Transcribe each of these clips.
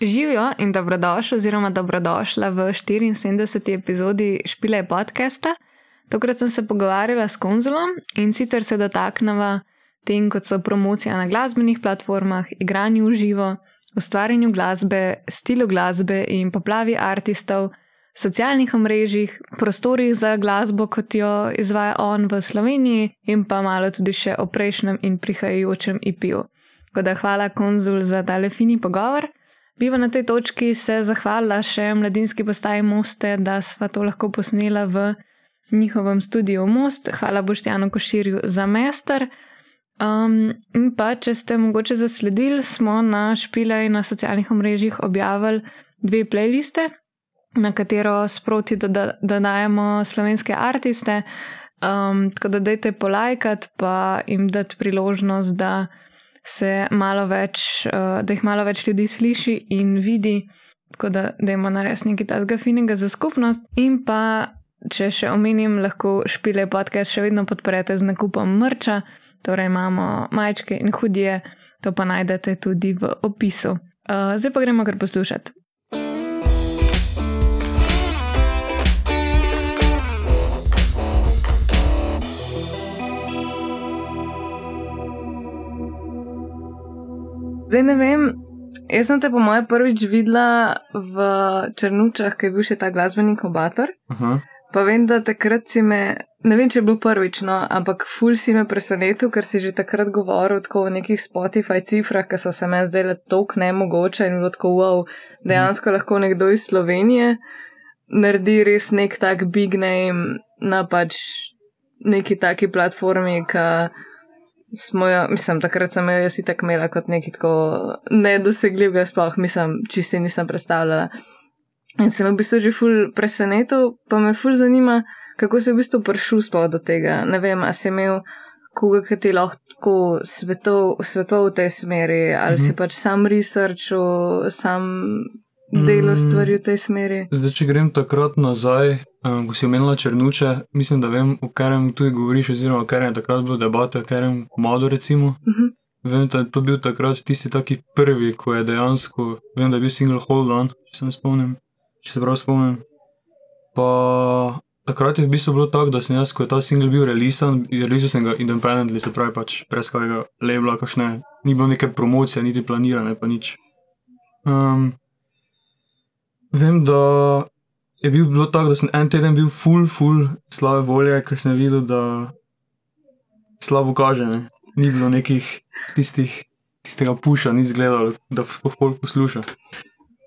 Živijo in dobrodošli, oziroma dobrodošla v 74. epizodi Špile podcasta. Tokrat sem se pogovarjala s konzulom in sicer se dotaknava tem, kot so promocija na glasbenih platformah, igranje v živo, ustvarjanju glasbe, stilu glasbe in poplavi artistov, socialnih omrežjih, prostorih za glasbo, kot jo izvaja on v Sloveniji, in pa malo tudi še o prejšnjem in prihajajočem IP-ju. Tako da hvala konzul za tale fini pogovor. Biva na tej točki se zahvalila še mladinski postaji Moste, da sva to lahko posnela v njihovem studiu Most. Hvala Boštjanu Koširju za mester. Um, in pa, če ste mogoče zasledili, smo na špile in na socialnih omrežjih objavili dve playliste, na katero sproti dodajemo slovenske artiste. Um, tako da dajte polajkati, pa jim dati priložnost, da se malo več, uh, da jih malo več ljudi sliši in vidi, tako da imamo nares nekaj takega finega za skupnost. In pa, če še omenim, lahko špile podcast še vedno podprete z nakupom mrča, torej imamo majčke in hudije, to pa najdete tudi v opisu. Uh, zdaj pa gremo kar poslušati. Zdaj ne vem, jaz sem te po mojem prvič videla v Črnučah, ki je bil še ta glasbeni kobator. Uh -huh. Pa vem, da takrat si me, ne vem, če je bilo prvič, no, ampak ful si me presenetil, ker si že takrat govoril o nekih Spotify cifrah, ki so se me zdele tok nemogoče in bilo tako wow, dejansko lahko nekdo iz Slovenije naredi res nek tak big name na pač neki taki platformi, ki smo jo, mislim, takrat sem jo jaz itak imela kot nekaj tako nedosegljivega, sploh mislim, čisti nisem predstavljala. In sem v bistvu že ful presenetil, pa me ful zanima, kako se je v bistvu prišel sploh do tega. Ne vem, a si imel koga, ki ti lahko svetov, svetov v tej smeri, ali mm -hmm. si pač sam researchal, sam delo mm. stvari v tej smeri. Zdaj, če grem takrat nazaj, um, ko si omenila črnuče, mislim, da vem, o katerem tu govoriš, oziroma o katerem je takrat bilo debate, o katerem komadu recimo. Mm -hmm. Vem, da je to bil takrat tisti taki prvi, ko je dejansko, vem, da je bil single hold on, če se ne spomnim, če se prav spomnim. Pa takrat je v bistvu bilo tako, da sem jaz, ko je ta single bil releasen, releasen sem ga independently, se pravi pač brez kakega labela, kakšne, ni bilo neke promocije, niti planirane, pa nič. Um, Vem, da je bil bilo tako, da sem en teden bil full, full slave volje, ker sem videl, da slabo kaže. Ne? Ni bilo nekih tistih, tistega puša, ni izgledalo, da spohol posluša.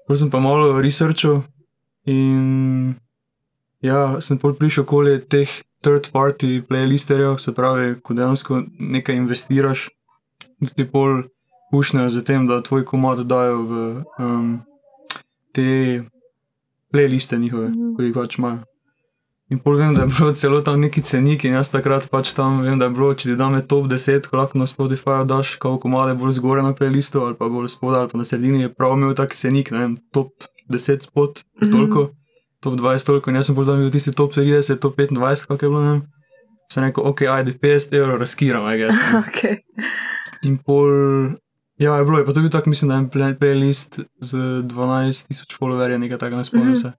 Potem sem pa malo researchal in ja, sem pol prišel okoli teh third party playlisterjev, se pravi, ko dejansko nekaj investiraš, da ti pol pušnejo za tem, da tvoj komod dajo v. Um, te playliste njihove, mm -hmm. ki jih pač imajo. In pol vem, da je bilo celo tam neki cenik in jaz takrat pač tam vem, da je bilo, če ti dame top 10, ko lahko na Spotify daš, kako male bolj zgore na playlistu ali pa bolj spodaj ali pa na sredini, je prav imel tak cenik, ne vem, top 10 spot, mm -hmm. toliko, top 20 toliko in jaz sem pol tam bil tisti top 30, top 25, kako je bilo, ne vem. Sem rekel, ok, ajde 50 evrov razkiram, aj gess. okay. In pol Ja, je bilo je, pa to je bil tak, mislim, da je en playlist z 12.000 followerji, nekaj takega, ne spomnim mm -hmm. se.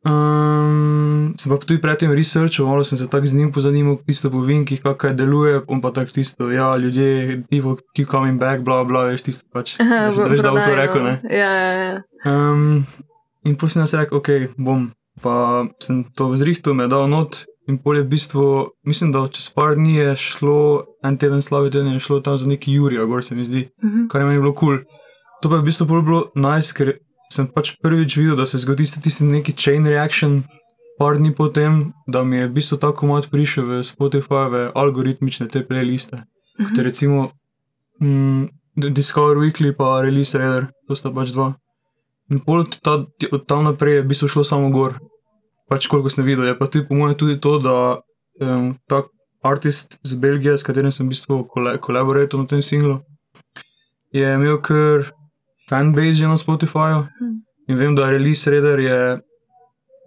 Um, sem pa tudi predtem researchal, malo sem se tako z njim pozanimal, tisto po vinkih, kako je deluje, on pa tako tisto, ja, ljudje, people keep coming back, bla, bla, veš, tisto pač. Veš, da bo to rekel, ne? Ja, ja, ja. Um, in potem sem jaz rekel, ok, bom, pa sem to zrihtel, me dal not In polje v bistvu, mislim, da čez par dni je šlo, en teden slavi teden je šlo tam za neki Jurija, gor se mi zdi, uh mhm. -huh. kar je meni bilo kul. Cool. To pa je v bistvu bilo nice, ker sem pač prvič videl, da se zgodi tisti neki chain reaction, par dni potem, da mi je v bistvu tako mat prišel v Spotify, algoritmične te playliste. Uh -huh. Kot je recimo mm, Discover Weekly pa Release Reader, to sta pač dva. In pol od tam naprej je v bistvu šlo samo gor pač koliko sem videl. Je pa tudi po mojem tudi to, da um, ta artist iz Belgije, s katerim sem v bistvu kolaboracijo na tem singlu, je imel kar fanbase na Spotifyju. Hmm. In vem, da Release Reader je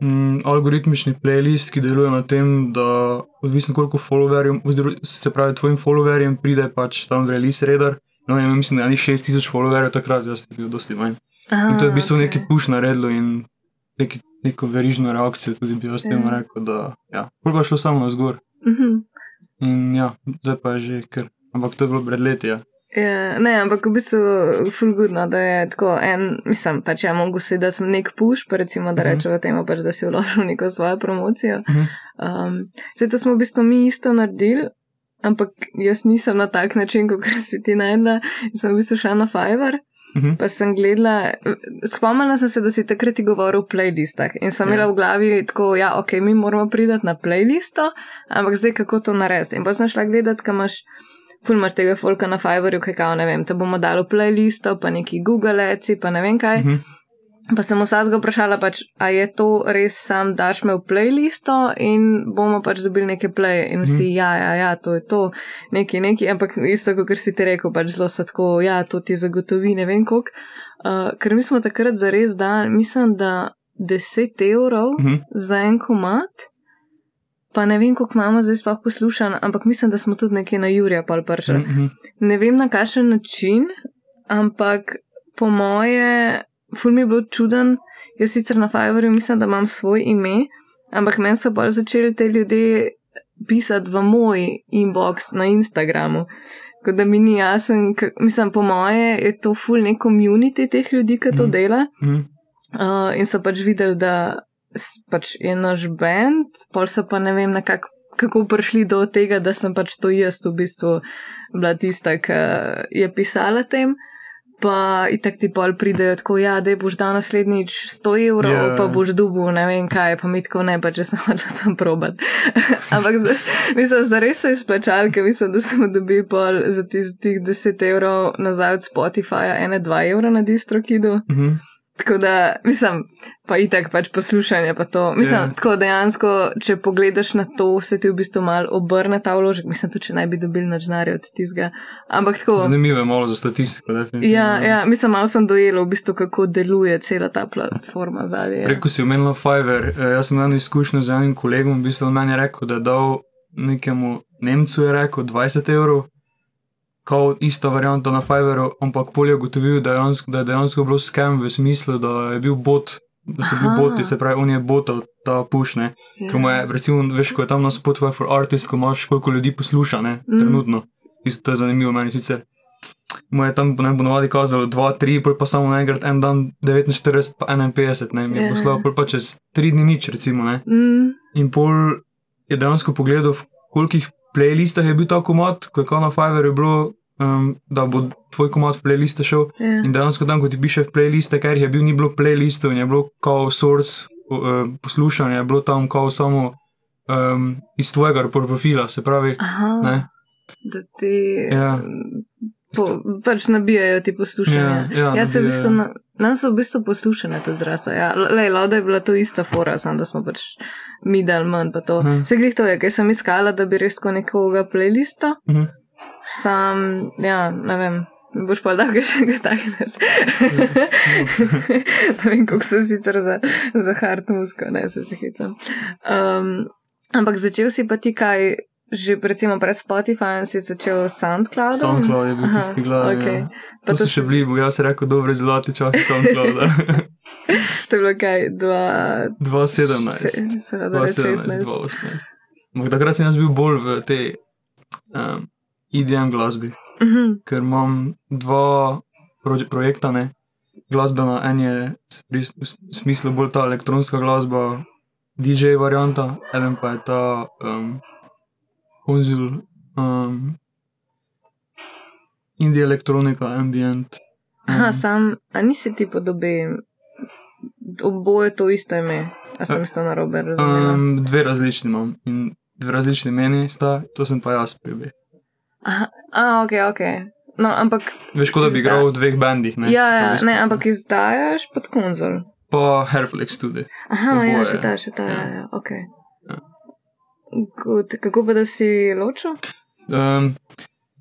mm, algoritmični playlist, ki deluje na tem, da odvisno koliko followerjem, se pravi tvojim followerjem, pride pač tam Release Reader No, ja, mislim, da ni 6000 followerjev takrat, jaz sem bil dosti manj. In to je v bistvu okay. neki push naredilo in neki, neko verižno reakcijo tudi bi jaz temu Ja. rekel, da ja, bolj pa je šlo samo na zgor. Mhm. In ja, zdaj pa je že kar. Ampak to je bilo pred leti, ja. Ja, ne, ampak v bistvu fulgudno, da je tako en, mislim, pač ja, mogo si, da sem nek puš, pa recimo, da Mhm. rečemo temu, pač, da si vložil neko svojo promocijo. Mhm. Um, zdaj to smo v bistvu mi isto naredili, ampak jaz nisem na tak način, kot si ti najdla. Sem v bistvu šla na Fiverr. Mhm. Pa sem gledala, spomnila sem se, da si takrat govoril o playlistah in sem Ja. imela v glavi tako, ja, ok, mi moramo priti na playlisto, ampak zdaj kako to narediti. In pa sem šla gledati, kam imaš, ful imaš tega folka na Fiverru, kaj kao, ne vem, te bomo dali v playlisto, pa neki Google Eci, pa ne vem kaj. Mhm. Pa sem vsakega vprašala, pač, a je to res sam daš me v playlisto in bomo pač dobili neke play. In vsi, mm. ja, ja, ja, to je to, neki, neki, ampak isto, kot si ti rekel, pač zelo so tako, ja, to ti zagotovi, ne vem koliko. Uh, ker mi smo takrat zares dali, mislim, da 10 evrov Mhm. za en komat. Pa ne vem, koliko imamo zdaj sploh poslušan, ampak mislim, da smo tudi nekje na Jurija pol pršali. Mhm. Ne vem na kakšen način, ampak po moje, ful mi je bilo čuden. Jaz sicer na Fiverru mislim, da imam svoj ime, ampak meni so bolj začeli te ljudje pisati v moj inbox na Instagramu. Tako da mi ni jasen, mislim, po moje je to ful nek community teh ljudi, ki to Mhm. dela. Mhm. Uh, in so pač videli, da pač je naš bend, pol so pa ne vem, nekako. Kako prišli do tega, da sem pač to jaz v bistvu bila tista, ki je pisala tem. Pa itak ti pol pridejo tako, ja, da boš dal naslednjič 100 evrov, Ja. yeah. pa boš dubu, ne vem kaj, pa mi tako ne, pa če sem hodila sem probat. Ampak za, mislim, za res so izplačali, ker mislim, da smo dobili pol za tistih 10 evrov nazaj od Spotifyja, ene 2 evra na distrokidu. Mhm. Tako da, mislim, pa itak pač poslušanje, pa to. Mislim, Ja. yeah. tako dejansko, če pogledaš na to, se ti v bistvu mal obrne ta vložek. Mislim, tudi če naj bi dobili načnare od tistega. Ampak tako. Zanimivo je malo za statistiko. definitivno. Ja, ja, mislim, malo sem dojela v bistvu, kako deluje cela ta platforma zadnje. Preko si omenila Fiverr. eh, Jaz sem imel eno izkušnjo z enim kolegom, v bistvu on meni je rekel, da je dal nekemu Nemcu je rekel 20 evrov, kot ista varianta na Fiverru, ampak pol je ugotovil, da dejansko, da je dejansko bilo skem v smislu, da je bil bot, da so bili Aha. boti, se pravi, on je botal ta pušne. Ja. Ker mu je, recimo, veš, ko je tam na Spotify for Artist, ko imaš koliko ljudi posluša, ne, Mm. trenutno. Isto to je zanimivo meni sicer. Mu je tam ne ponovadi kazalo 2, 3, pol pa samo naenkrat en dan 49, pa 51, ne, mi je Ja. poslal, pol pa čez 3 dni nič, recimo, ne. Mm, In pol je dejansko pogledal, v kolikih playlistah je bil ta komat, ko je kao na Fiverru bilo, um, da bo tvoj komat v playliste šel. ja. In dejansko tam, ko ti piše v playliste, ker jih je bil, ni bilo playlistov in je bilo kao source uh, poslušanja, je bilo tam kao samo um, iz tvojega profila, se pravi, Aha, ne. da ti Ja. Po, pač nabijajo ti poslušanje. Ja, ja, Jaz se v bistvu, na, nam so v bistvu poslušane tudi zrasla. Ja, lej, lauda je bila to ista fora, samo da smo pač mi dal manj pa to. Mhm. Se glih to je, kaj sem iskala, da bi res tako nekoga playlista. Mhm. Sam, ja, ne vem. Boš pa dal še nekaj takega. ne vem, kako so sicer za, za hard musko, ne se se hitam. Um, ampak začel si pa ti kaj, že recimo pred Spotifyjem si začel s SoundCloudom? SoundCloud je bil Aha, tisti glavni. okej. Ja. Pa To so še bili, bo jaz rekel, dobre zlati časi SoundClouda. To je bilo kaj, dva, 2017. se- seveda, reč 2017, 16. 2018. Ampak takrat sem jaz bil bolj v tej um, EDM glasbi, Mhm, ker imam dva pro projekta, ne. Glasbena, en je s- smislu bolj ta elektronska glasba, DJ varianta, eden pa je ta um, konzul, um, indie elektronika, ambient. Aha, um, sam, a nisi ti podoben, oboje to isto ime, a sem isto narobe razumela. Um, dve različni imam in dve različni meni sta, to sem pa jaz pribe. Aha, a, ok, ok. No, ampak, Veš, kot da bi igral v dveh bendih. Ne, ja, ja, pravi, ne, ampak izdajaš pod konzol. Pa Hairflex tudi. Aha, ja, Oboje. še ta, še ta, ja, Ja. ja, ok. Good. Kako pa da si ločil? Um,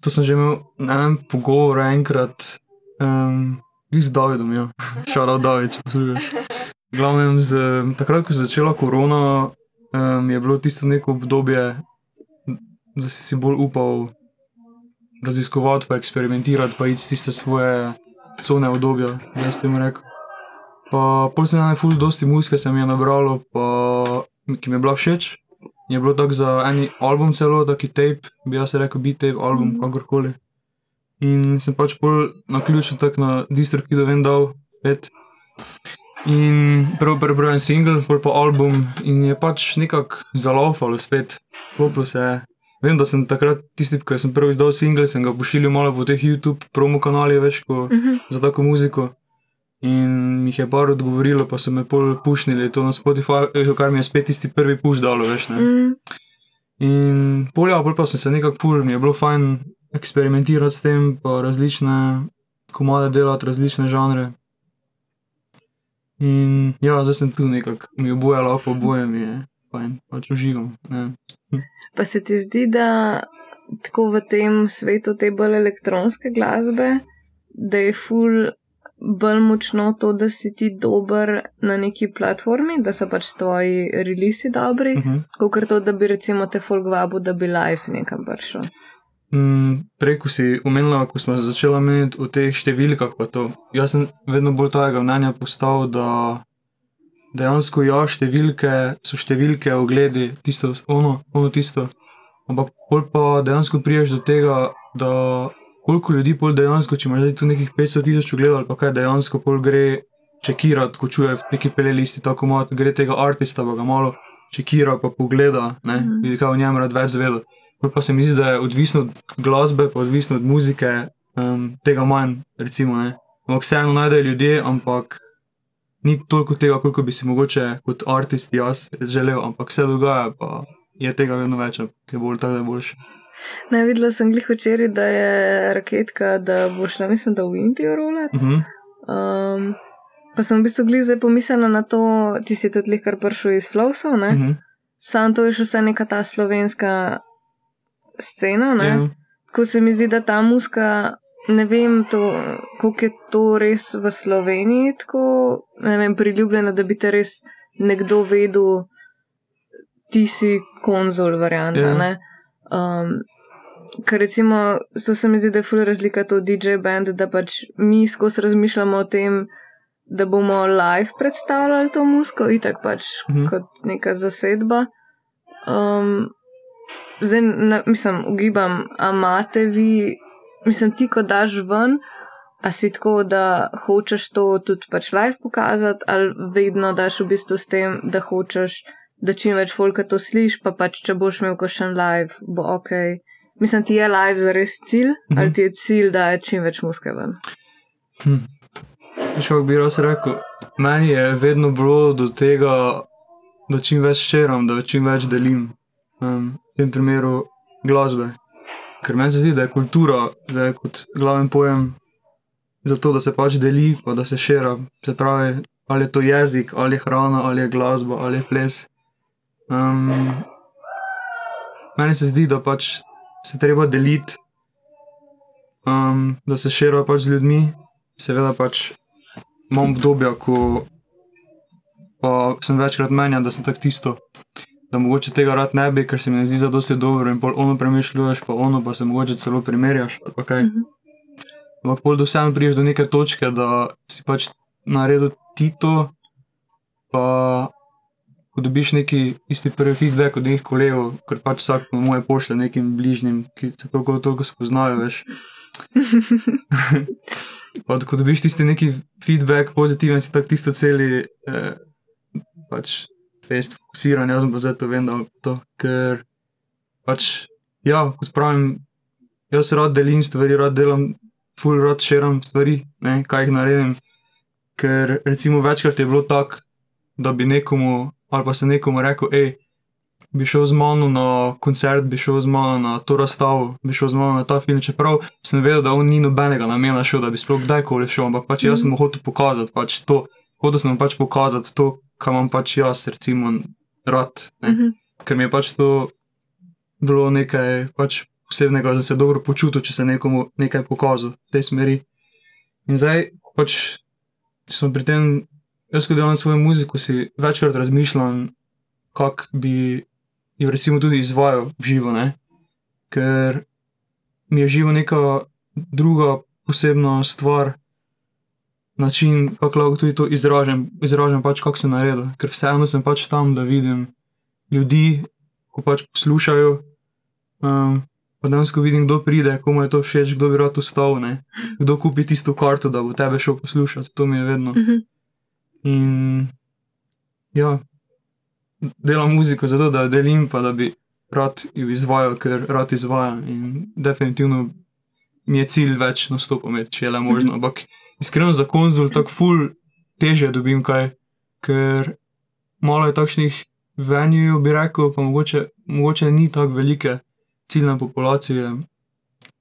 to sem že imel na enem pogovoru enkrat um, z Davidom, ja. Šala David, če poslušaš. Glavnem, z, takrat, ko je začela korona, um, je bilo tisto neko obdobje, da si si bolj upal raziskovati, pa eksperimentirati, pa iti tiste svoje cone obdobja, da ste jim rekli. Pa pol se nam je ful dosti muzike, se mi je nabralo, pa ki mi je bila všeč. Je bilo tako za en album celo, taki tape, bi jaz rekel, beat tape, album, mm -hmm. kakorkoli. In sem pač pol na ključ tako na distro, ki da vem dal, spet. In prvo prebral en single, pol pa album in je pač nekako zalaufalo spet, klopilo se je. Vem, da sem takrat tisti, ki sem prvi izdal single, sem ga pošiljal malo po teh YouTube promo kanalih, veš, ko, uh -huh. za tako muziko. In jih je par odgovorilo, pa so me pol pušnili to na Spotify, kar mi je spet tisti prvi puš dalo, veš. Ne? Mm. In polja, pol pa sem se nekako pul, mi je bilo fajn eksperimentirati s tem, pa različne komade delati, različne žanre. In ja, zdaj sem tu nekako, mi je oboje lafo, oboje mi je fajn, pač uživam. Pa se ti zdi, da tako v tem svetu te bolj elektronske glasbe, da je ful bolj močno to, da si ti dober na neki platformi, da so pač tvoji releasi dobri, uh -huh. kot to, da bi recimo te folk vabu, da bi live nekam prišel. Mm, preko si umenila, ko smo začeli meniti o teh številkah, pa to. Jaz sem vedno bolj tega mnenja postal, da dejansko ja, številke so številke, ogledi, tisto, ono, ono tisto. Ampak pol pa dejansko priješ do tega, da koliko ljudi pol dejansko, če imaš tu nekih 500 tisoč ogledov ali pa kaj dejansko pol gre čekirati, ko čuje neki pelelisti, tako malo gre tega artista, pa ga malo čekira, pa pogleda, ne, mm vidi, kaj o njem rad več zvedel. Pa se mi zdi, da je odvisno od glasbe, pa odvisno od muzike, um, tega manj, recimo, ne. Ampak vseeno najdejo ljudje, ampak ni toliko tega, koliko bi si mogoče kot artist jaz želel, ampak vse dogaja, pa je tega vedno več, ki je bolj tako, da je boljše. Ne, videla sem jih včeraj, da je raketka, da bo šla, mislim, da v Indijo rolati. Uh -huh. um, pa sem v bistvu glize pomislila na to, ti si tudi kar prišel iz Flowsov, uh mhm. -huh. sam to je še vse neka ta slovenska scena. Uh ja. -huh. Ko se mi zdi, da ta muska, ne vem, koliko je to res v Sloveniji, tako ne vem, priljubljena, da bi te res nekdo vedel, ti si konzul, varianta. Uh ja. -huh. Um, ker recimo, to se mi zdi, da je fully razlika to DJ band, da pač mi skozi razmišljamo o tem, da bomo live predstavljali to muziko, itak pač -hmm. kot neka zasedba. Um, zdaj, na, mislim, ugibam, a imate vi, mislim, ti, ko daš ven, a si tako, da hočeš to tudi pač live pokazati, ali vedno daš v bistvu s tem, da hočeš da čim več folka to slišiš, pa pač če boš imel kakšen live, bo ok. Mislim, ti je live za res cilj, -hmm. ali ti je cilj, da je čim več muske ven. Hm. Šel bi raz rekel, meni je vedno bilo do tega, da čim več šeram, da čim več delim. Um, v tem primeru glasbe. Ker meni se zdi, da je kultura zdaj kot glaven pojem za to, da se pač deli, pa da se šira. Se pravi, ali je to jezik, ali je hrana, ali je glasba, ali je ples. Um, meni se zdi, da pač se treba deliti, um, da se širijo pač z ljudmi. Seveda pač imam obdobja, ko sem večkrat menjal, da sem tako tisto. Da mogoče tega rad ne bi, ker se mi zdi za dosti dobro in pol ono premišljuješ, pa ono pa se mogoče celo primerjaš. Mhm. Ampak pol do vsem priješ do neke točke, da si pač naredil ti to, pa ko dobiš neki isti prvi feedback od nekih kolegov, ker pač vsak po moje pošle nekim bližnjim, ki se toliko, toliko spoznajo, veš. pa, ko dobiš tisti neki feedback, pozitiven, si tak tisto celi, eh, pač fest fokusiran, jaz pa zdaj to vem, da to, ker pač, ja, kot pravim, jaz rad delim stvari, rad delam, full rad širam stvari, ne, kaj jih naredim, ker recimo večkrat je bilo tako, da bi nekomu ali pa se nekomu rekel, hej, bi šel z mano na koncert, bi šel z mano na to razstavo, bi šel z mano na ta film. Čeprav sem vedel, da on ni nobenega namena šel, da bi sploh kdajkoli šel, ampak pač jaz sem mu hotel pokazati, pač to, hotel sem mu pač pokazati to, kar imam pač jaz, recimo, rad. Ne? Mm -hmm. Ker mi je pač to bilo nekaj pač posebnega, da se dobro počutil, če se nekomu nekaj pokazal v tej smeri. In zdaj pač smo pri tem Jaz, ko delam svojo muziko, si večkrat razmišljam, kako bi jo recimo tudi izvajal živo. Ne? Ker mi je živo neka druga posebna stvar, način, kako lahko tudi to izražam, izražam pač, kako se naredi. Ker vseeno sem pač tam, da vidim ljudi, ko pač poslušajo. Um, pa danes, ko vidim, kdo pride, komu je to všeč, kdo bi rad ustal, ne? kdo kupi tisto karto, da bo tebe šel poslušati, to mi je vedno. Uh -huh. In ja, delam muziko zato, da jo delim, pa da bi rad jo izvajal, ker rad izvajam. In definitivno mi je cilj več nastopov, če je le možno. Ampak iskreno za konzul tako ful teže dobim kaj, ker malo je takšnih venjujev, bi rekel, pa mogoče, mogoče ni tako velike ciljne populacije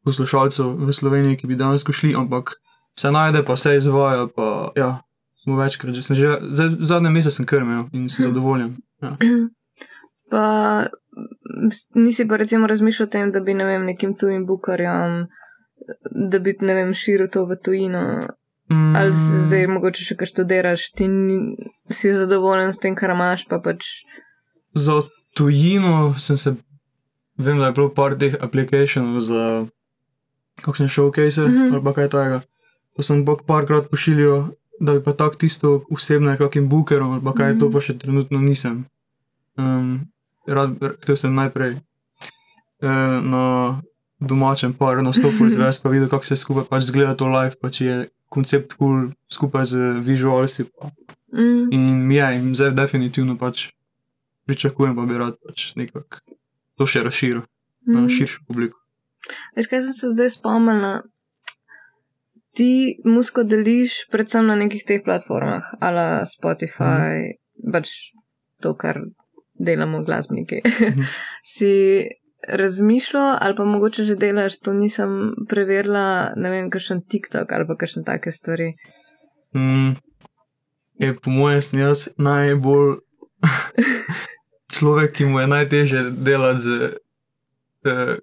poslušalcev v Sloveniji, ki bi danes šli, ampak se najde, pa se izvaja, pa ja. Smo večkrat, že, že zadnje mesece sem krmil in sem zadovoljen. Ja. Pa nisi pa recimo razmišljal o tem, da bi ne vem, nekim tujim bukarjem, da bi ne vem, širil to v tujino. Mm. Ali zdaj mogoče še kaj študiraš, ti si zadovoljen s tem, kar imaš, pa pač. Za tujino sem se, vem, da je bilo par teh aplikacijev za kakšne showcase mm -hmm. ali kaj takega. To sem pa parkrat pošiljal, da bi pa tako tisto osebno kakim bukerom ali kaj, mm to pa še trenutno nisem. Um, rad, htel sem najprej uh, na domačem paru nastopil izvesti, pa videl, kako se skupaj pač zgleda to live, pa če je koncept kul cool, skupaj z vizualci. Mm. In mi je, in zdaj definitivno pač pričakujem, pa bi rad pač nekako to še razširil mm. na širšo publiko. Veš, kaj sem se zdaj spomnila? Ti musko deliš predvsem na nekih teh platformah, ala Spotify, mm. pač to, kar delamo glasbeniki. Mhm. si razmišljal, ali pa mogoče že delaš, to nisem preverila, ne vem, kakšen TikTok ali pa kakšne take stvari. Mm, je, po mojem, sem jaz najbolj človek, ki mu je najtežje delati z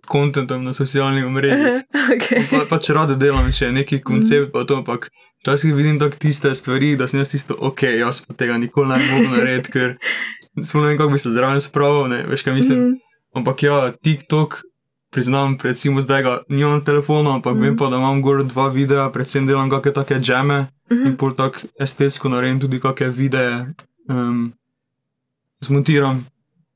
kontentom uh, na socialnih mrežah. okay. pa, pač rado delam, če je neki koncept, mm. pa to, ampak včasih vidim tako tiste stvari, da sem jaz tisto, ok, jaz pa tega nikoli ne bom naredil, ker spomnim, kako bi se zraven spravil, ne veš, kaj mislim. Mm. Ampak ja, TikTok, priznam, recimo zdaj ga nimam na telefonu, ampak mm. vem pa, da imam gor dva videa, predvsem delam kakšne take džeme mm -hmm. in pol tako estetsko naredim tudi kakšne videe, um, zmontiram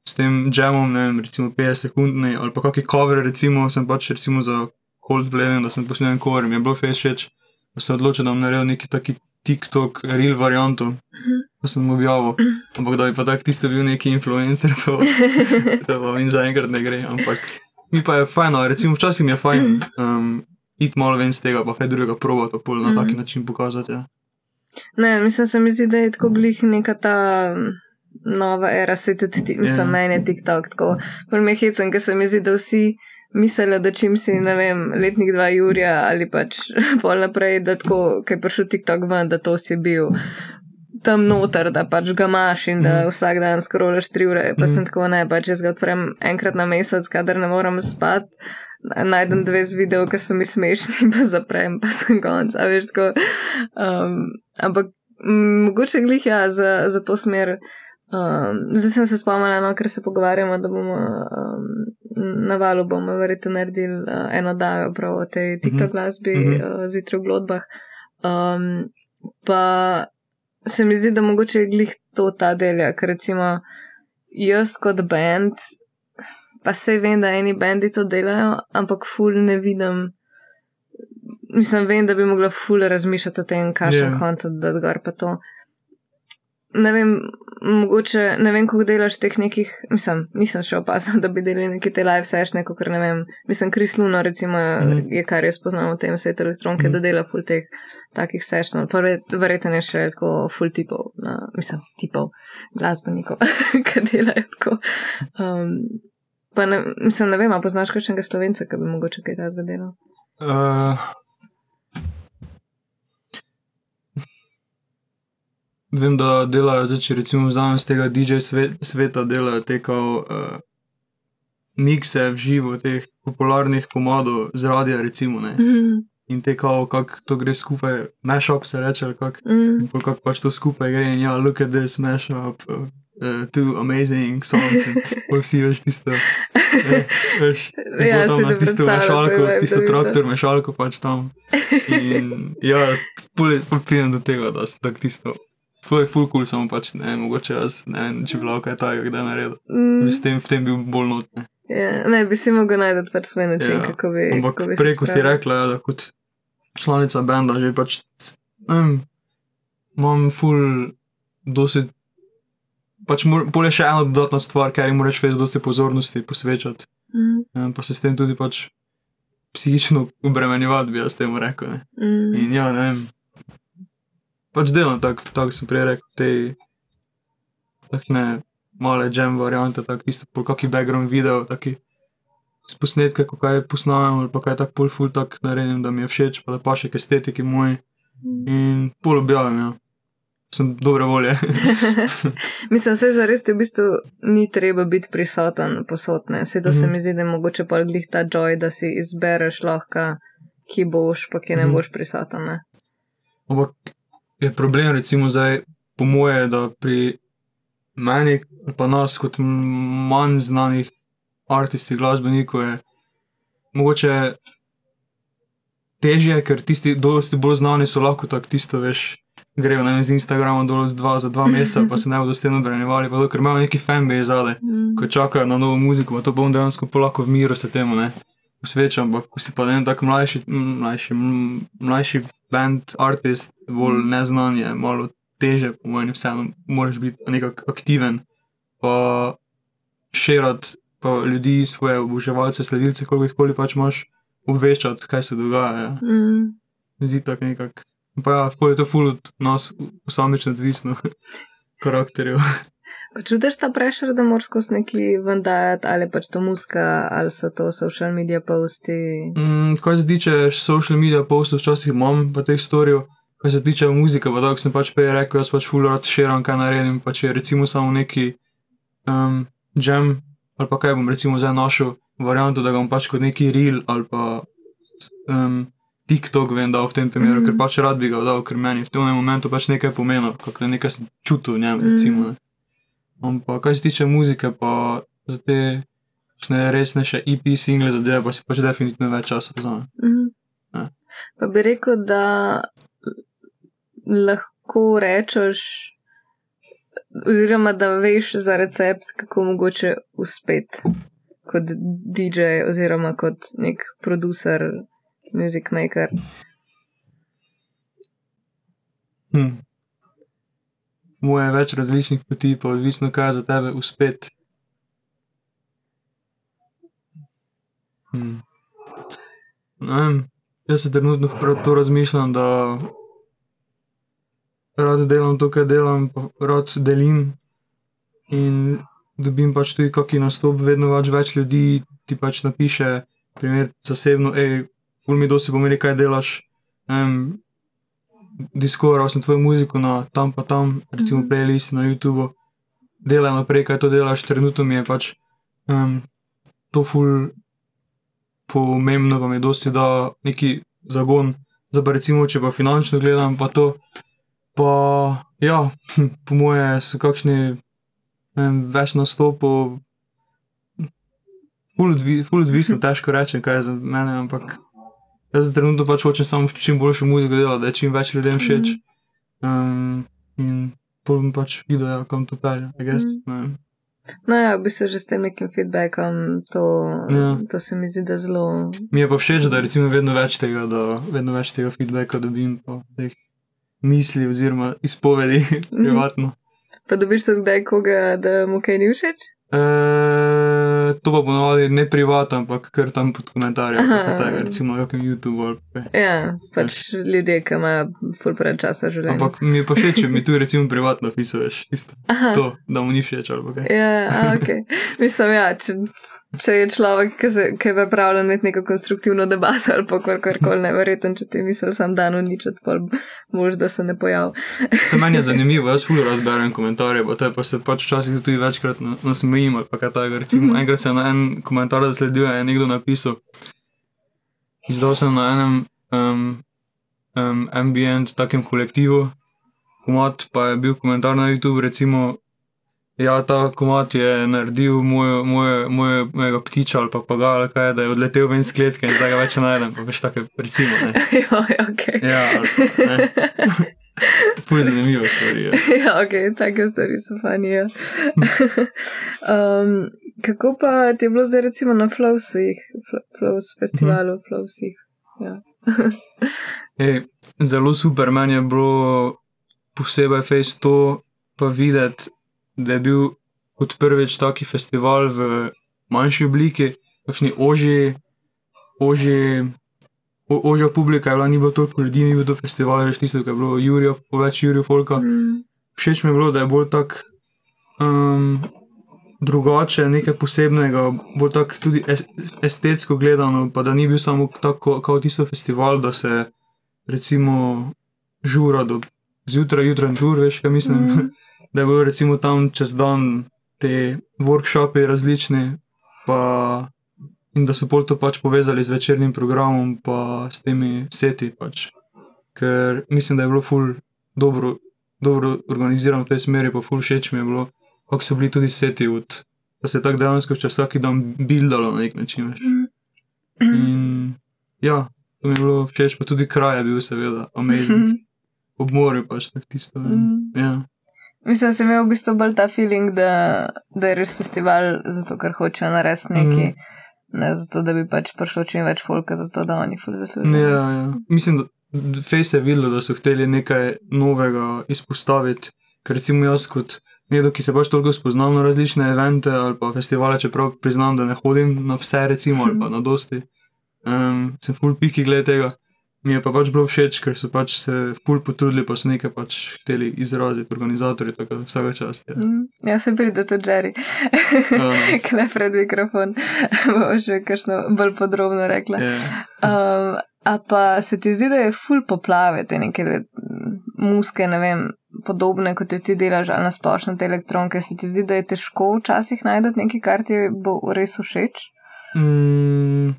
s tem džemom, ne vem, recimo 50 sekund ali pa kakšne cover, recimo sem pač recimo za Coldplay, da sem posnel en cover, mi je bilo všeč, da sem odločil, da bom naredil neki taki TikTok, real varianto. Mm pa sem objavil. Ampak da bi pa tako tisto bil neki influencer, to, to pa mi zaenkrat ne gre. Ampak mi pa je fajn, recimo včasih mi je fajn um, iti malo ven z tega, pa kaj drugega probati, pa pol na taki način pokazati. Ja. Ne, mislim, se mi zdi, da je tako glih neka ta. Nova era, se tudi ti, mislim, yeah. Ja. meni je TikTok tako. Prvi je hecen, ker se mi zdi, da vsi mislijo, da čim si, ne vem, letnik dva Jurija ali pač pol naprej, da tako, ker je prišel TikTok ven, da to si bil tam noter, da pač ga imaš in da mm. vsak dan skrolaš tri ure. Pa mm. sem tako ne, pač jaz ga odprem enkrat na mesec, kadar ne morem spati. Najdem dve z video, ki so mi smešni, pa zaprem, pa sem konc. Um, ampak mogoče glih ja za, za to smer. Um, zdaj sem se spomnila, no, ker se pogovarjamo, da bomo um, na valu bomo verjetno naredili uh, eno dajo prav o tej mhm. TikTok glasbi mm -hmm. uh, zjutraj v glodbah. Um, pa se mi zdi, da mogoče je glih to ta delja, ker recimo jaz kot bend, pa se vem, da eni bendi to delajo, ampak ful ne vidim. Mislim, vem, da bi mogla ful razmišljati o tem, kakšen yeah. kontent da gor pa to ne vem, mogoče ne vem, kako delaš teh nekih, mislim, nisem še opazil, da bi delali neke te live sešne, kot ne vem, mislim, Kris Luna, recimo, mm. je kar jaz poznam v tem svetu elektronike, mm. da dela full teh takih sešn, pa verjetno je še tako full tipov, na, mislim, tipov glasbenikov, ki delajo tako. Um, pa ne, mislim, ne vem, a poznaš kakšnega slovenca, ki bi mogoče kaj ta zvedel? Uh. Vem, da delajo, zdaj, če recimo vzamem z tega DJ svet, sveta, delajo te kao uh, mikse v živo, teh popularnih komadov z radia, recimo. Mm -hmm. In te kao, kako to gre skupaj, mashup se reče, kako mm. kak pač to skupaj gre in ja, look at this mashup, uh, uh, two amazing songs, in vsi veš tisto. eh, Veš, Ja, tam na ne tisto mešalko, tisto traktor mešalko pač tam. In ja, pol pridem do tega, da sem tak tisto. To je full cool, samo pač ne, mogoče jaz ne vem, če bi lahko kaj takega kdaj naredil. Mm, Bi s tem, v tem bil bolj notne. ja, ne, bi si mogel najti pač svoj način, Ja, kako bi. Ampak kako bi preko si rekla, ja, da kot članica benda že pač, ne vem, imam full dosti, pač mor- pol je še ena dodatna stvar, ker ji moraš več dosti pozornosti posvečati, Mm, eh, pa se s tem tudi pač psihično obremenjevati, bi jaz temu rekel. Ne. mm, In ja, ne vem, pač delam tako, tako sem prej rekel, te takne male jam variante, tako tisto, pol kakšen background video, taki s posnetke, ko kaj posnamem ali pa kaj tako pol full tak naredim, da mi je všeč, pa da pa še k estetiki moji mm. in pol objavim, ja. Sem dobre volje. Mislim, se za res v bistvu ni treba biti prisoten posotne. Se to se Mhm. mi zdi, da je mogoče pa glih ta joy, da si izbereš lahko, ki boš, pa ki ne Mhm. boš prisoten. Ne? Ampak je problem, recimo, zdaj, po moje, da pri meni, pa nas, kot manj znanih artistih, glasbenikov, je mogoče težje, ker tisti, dosti bolj znani so lahko tako tisto, veš. Grejo na z Instagrama dol z dva za dva meseca, pa se ne bodo s tem to, ker imajo neki fanbase zadaj, Mm. ko čakajo na novo muziko, pa to bom dejansko polako v miru se temu ne posvečam, ampak ko si pa vem, tako mlajši, mlajši, mlajši band, artist, bolj neznan je, malo teže, po mojem, vseeno moraš biti nekako aktiven, pa širati pa ljudi, svoje oboževalce, sledilce, koliko jih koli pač imaš, obveščati, kaj se dogaja. Ja. Mm. Zdi tako nekako. Pa ja, pol je to ful od nas, posamično odvisno, karakterjev. Pa čutiš ta prešer, da moraš skozi neki vendajati, ali pač to muska, ali so to social media posti. Mm, kar se tiče social media postov, včasih imam pa teh storijev, kar se tiče muzike, pa tako sem pač prej rekel, jaz pač full rad širam, kaj naredim, pa če je recimo samo neki um, jam, ali pa kaj bom recimo zdaj našel varianto, da ga bom pač kot neki reel ali pa um, TikTok vem dal v tem primeru, mm. -hmm. ker pač rad bi ga dal, ker meni v tem momentu pač nekaj pomeni, kako nekaj sem čutil v njem, recimo. Ne. Ampak kar se tiče muzike, pa za te kakšne resnejše EP single zadeve, pa si pač definitivno več časa vzamem. Mm. Ja. Pa bi rekel, da lahko rečeš, oziroma da veš za recept, kako mogoče uspeti kot DJ oziroma kot nek producer, music maker. Hm. Moje je več različnih poti, pa odvisno, kaj je za tebe uspet. Hm. Vem, jaz se trenutno prav to razmišljam, da rad delam to, kar delam, rad delim in dobim pač tudi kakšen nastop, vedno več, več ljudi ti pač napiše, primer zasebno, hej, ful mi dosti pomeni, kaj delaš. Ne vem, Discoveral sem tvojo muziko na tam pa tam, recimo Mhm. playlist na YouTubu, delaj naprej, kaj to delaš, trenutno mi je pač um, to ful pomembno, pa mi dosti da neki zagon. Zdaj pa recimo, če pa finančno gledam, pa to, pa ja, po moje so kakšni vem, več nastopov, ful, odvi, ful odvisno, težko rečem, kaj je za mene, ampak jaz trenutno pač hočem samo čim boljšo muziko delati, da je čim več ljudem všeč. Um, in pol bom pač videl, ja, kam to pelje, I guess. Mhm. vem. No, ja, v bistvu že s tem nekim feedbackom, to, Ja. to se mi zdi, da zelo. Mi je pa všeč, da recimo vedno več tega, da vedno več tega feedbacka dobim, pa teh misli oziroma izpovedi privatno. Pa dobiš se kdaj koga, da mu kaj ni všeč? E, to pa ponovadi ne privatno, ampak kar tam pod komentarje, tega, recimo na YouTube ali kaj. Ja, pač ljudje, ki imajo ful pred časa življenja. Ampak mi je pa všeč, če mi tu recimo privatno pisuješ, isto Aha. to, da mu ni všeč ali kaj. Ja, okay. mislim, ja, če, če je človek, ki, se, ki je pripravljen imeti neko konstruktivno debato ali pa karkoli, neverjeten, če ti misli sam dan uničiti, pa mož, da se ne pojavi. Se meni je zanimivo, jaz fully rad berem komentarje, pa, to je pa se pač včasih tudi večkrat na- nasmejim ali pa kaj takega. Recimo, Mhm. enkrat sem na en komentar zasledil, je nekdo napisal, izdal sem na enem um, um, ambient takem kolektivu, komad, pa je bil komentar na YouTube, recimo, Ja, ta komat je naredil moj, moj, moj, mojega ptiča ali pa pagala, kaj da je odletel ven iz kletke in da ga več ne najdem. Pa veš, tako recimo. Ne. ja, ok. Ja, ali, Ful zanimivo stvari. Ja, ja ok, take stvari so fanije. um, kako pa ti je bilo zdaj recimo na Flowsih, Flows festivalu, Flowsih? Ja. Ej, zelo super, meni je bilo posebej face to pa videti, da je bil kot prvič taki festival v manjši obliki, kakšni oži, oži, o, ožja publika je bila, ni bilo toliko ljudi, ni bilo to festival, več tisto, kar je bilo Jurijo, več Jurijo Folka. Mm. Všeč mi je bilo, da je bolj tak um, drugače, nekaj posebnega, bolj tak tudi es, estetsko gledano, pa da ni bil samo tako kot tisto festival, da se recimo žura do zjutraj, jutraj, žur, veš, kaj mislim. Mm. Da je bilo recimo tam čez dan te workshope različne, pa, in da so pol to pač povezali z večernim programom, pa s temi seti. Pač. Ker mislim, da je bilo ful dobro, dobro organizirano v tej smeri, pa ful všeč mi je bilo, kako so bili tudi seti, od, da se je tako dejansko čez vsak dan bildalo na nek način. Veš. In ja, to mi je bilo všeč, pa tudi kraj je bil, seveda, amazing. Ob morju pač tako tisto. Mm. Ja. Mislim, da sem imel v bistvu bolj ta feeling, da, da je res festival, zato ker hočejo narediti nekaj, mm. ne zato da bi pač prišlo čim več folka, zato da oni ful zaslužijo. Ja, ja. Mislim, da Face je videl, da so hteli nekaj novega izpostaviti, ker recimo jaz kot nekdo, ki se pač toliko spoznam na različne evente ali pa festivale, čeprav priznam, da ne hodim na vse, recimo, ali pa na dosti, um, sem full piki glede tega. Mi je pa pač bilo všeč, ker so pač se ful potrudili, pa so nekaj pač hteli izraziti organizatorji, tako da vsega čast. Ja, mm, ja se pride tudi Jerry, nice. kle pred mikrofon, bo še kakšno bolj podrobno rekla. Yeah. Um, a pa se ti zdi, da je ful poplave, te neke muske, ne vem, podobne kot ti delaš, ali na splošno te elektronke, se ti zdi, da je težko včasih najti nekaj, kar ti bo res všeč? Mm.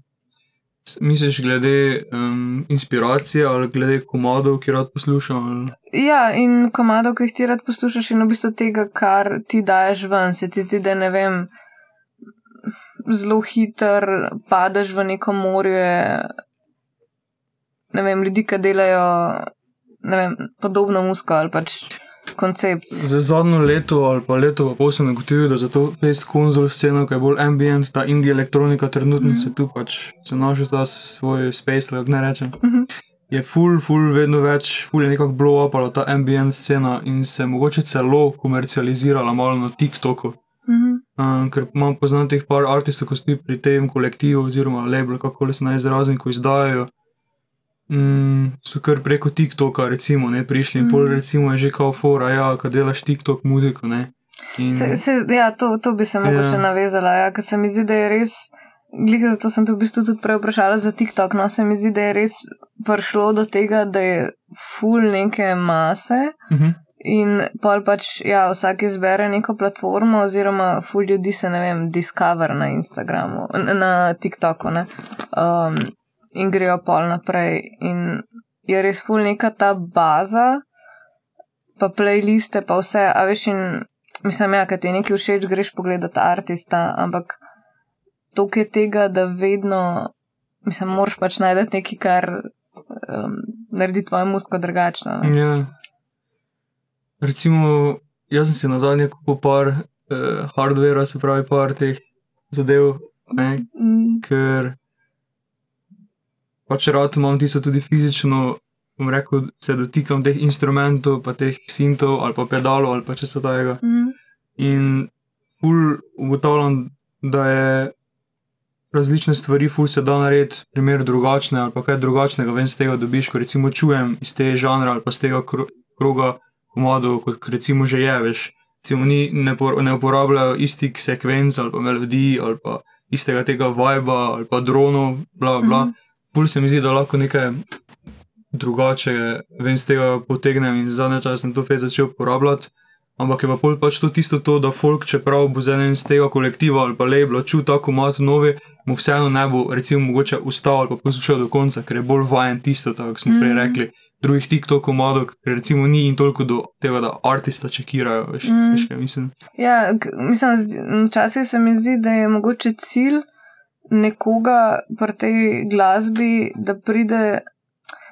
Misliš, glede um, inspiracije ali glede komadov, ki rad poslušam? Ali? Ja, in komadov, ki jih ti rad poslušaš, in v bistvu tega, kar ti daješ ven, se ti zdi, da ne vem, zelo hiter padeš v neko morje. Ne vem, ljudi, ki delajo vem, podobno musko ali pač koncept. Za zadnjo leto ali pa leto pa pol sem ugotovil, da za to face konzol sceno, ki je bolj ambient, ta indie elektronika, trenutno mm se tu pač se našel ta svoj space, lahko ne rečem. Mm -hmm. Je full, full, vedno več, full je nekako blow up ali ta ambient scena in se mogoče celo komercializirala malo na TikToku. Mm -hmm. um, ker imam poznati teh par artistov, ko stoji pri tem kolektivu oziroma label, kako se naj izrazim, ko izdajajo mm, so kar preko TikToka, recimo, ne, prišli in mm. pol, recimo, je že kao fora, ja, kad delaš TikTok muziko. Ne, in... se, se, ja, to, to bi se mogoče ja. navezala, ja, ker se mi zdi, da je res. Glede zato sem te v bistvu tudi prej vprašala za TikTok. No, se mi zdi, da je res prišlo do tega, da je full neke mase uh -huh. in pol pač, ja, vsak izbere neko platformo, oziroma full ljudi se, ne vem, discover na Instagramu, na TikToku. Um, in grejo pol naprej. In je res ful neka ta baza, pa playliste, pa vse, a veš, in mislim, ja, kad ti nekaj všeč, greš pogledat artista, ampak toliko je tega, da vedno, mislim, moraš pač najti nekaj, kar um, naredi tvojo musko drugačno. Ne? Ja. Recimo, jaz sem si na zadnje kupil par uh, hardware, se pravi, par teh zadev, ne, Mm, ker pač rad imam tisto tudi fizično, bom rekel, se dotikam teh instrumentov, pa teh sintov ali pa pedalov ali pa če se tega. mm, In ful ugotavljam, da je različne stvari, ful se da narediti, primer drugačne ali pa kaj drugačnega, ven z tega dobiš, ko recimo čujem iz tega žanra ali pa z tega kro kroga komadov, kot recimo že je, veš. Recimo ni, ne, por, ne uporabljajo istih sekvenc ali pa melodij ali pa istega tega viba ali pa dronov, bla bla. bla. Mhm. Pul se mi zdi, da lahko nekaj drugače ven z tega potegnem in zadnje čase sem to fez začel uporabljati. Ampak je pa pol pač to tisto, to, da folk, čeprav bo z enim iz tega kolektiva ali pa labla čutil tako mat novi, mu vseeno ne bo, recimo, mogoče ustal ali pa poslušal do konca, ker je bolj vajen tisto, tako kot smo mm. prej rekli, drugih TikTok komodov, ker recimo ni in toliko do tega, da artista čekirajo, veš, mm. veš kaj mislim. Ja, mislim, včasih se mi zdi, da je mogoče cilj nekoga pri tej glasbi, da pride,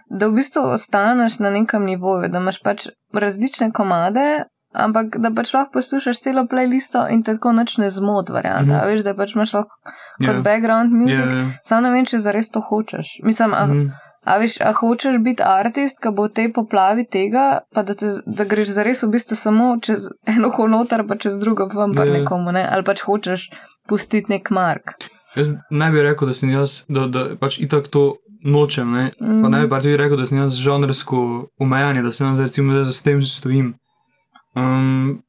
da v bistvu ostaneš na nekem nivoju, da imaš pač različne komade, ampak da pač lahko poslušaš celo playlisto in tako noč ne zmot, varianta. Mm -hmm. Veš, da pač imaš lahko kot yeah. Ja. background music, yeah, yeah. samo ne vem, če zares to hočeš. Mislim, ah, mm -hmm. A veš, a hočeš biti artist, ki bo v tej poplavi tega, pa da, te, da greš zares v bistvu samo čez eno honotar, pa čez drugo, pa pa yeah. nekomu, ne? ali pač hočeš pustiti nek mark. Jaz ne bi rekel, da sem jaz, da, da pač itak to nočem, ne? Mm. pa ne bi pač rekel, da sem jaz žanrsko omejen, da sem jaz recimo zdaj za tem stojim um,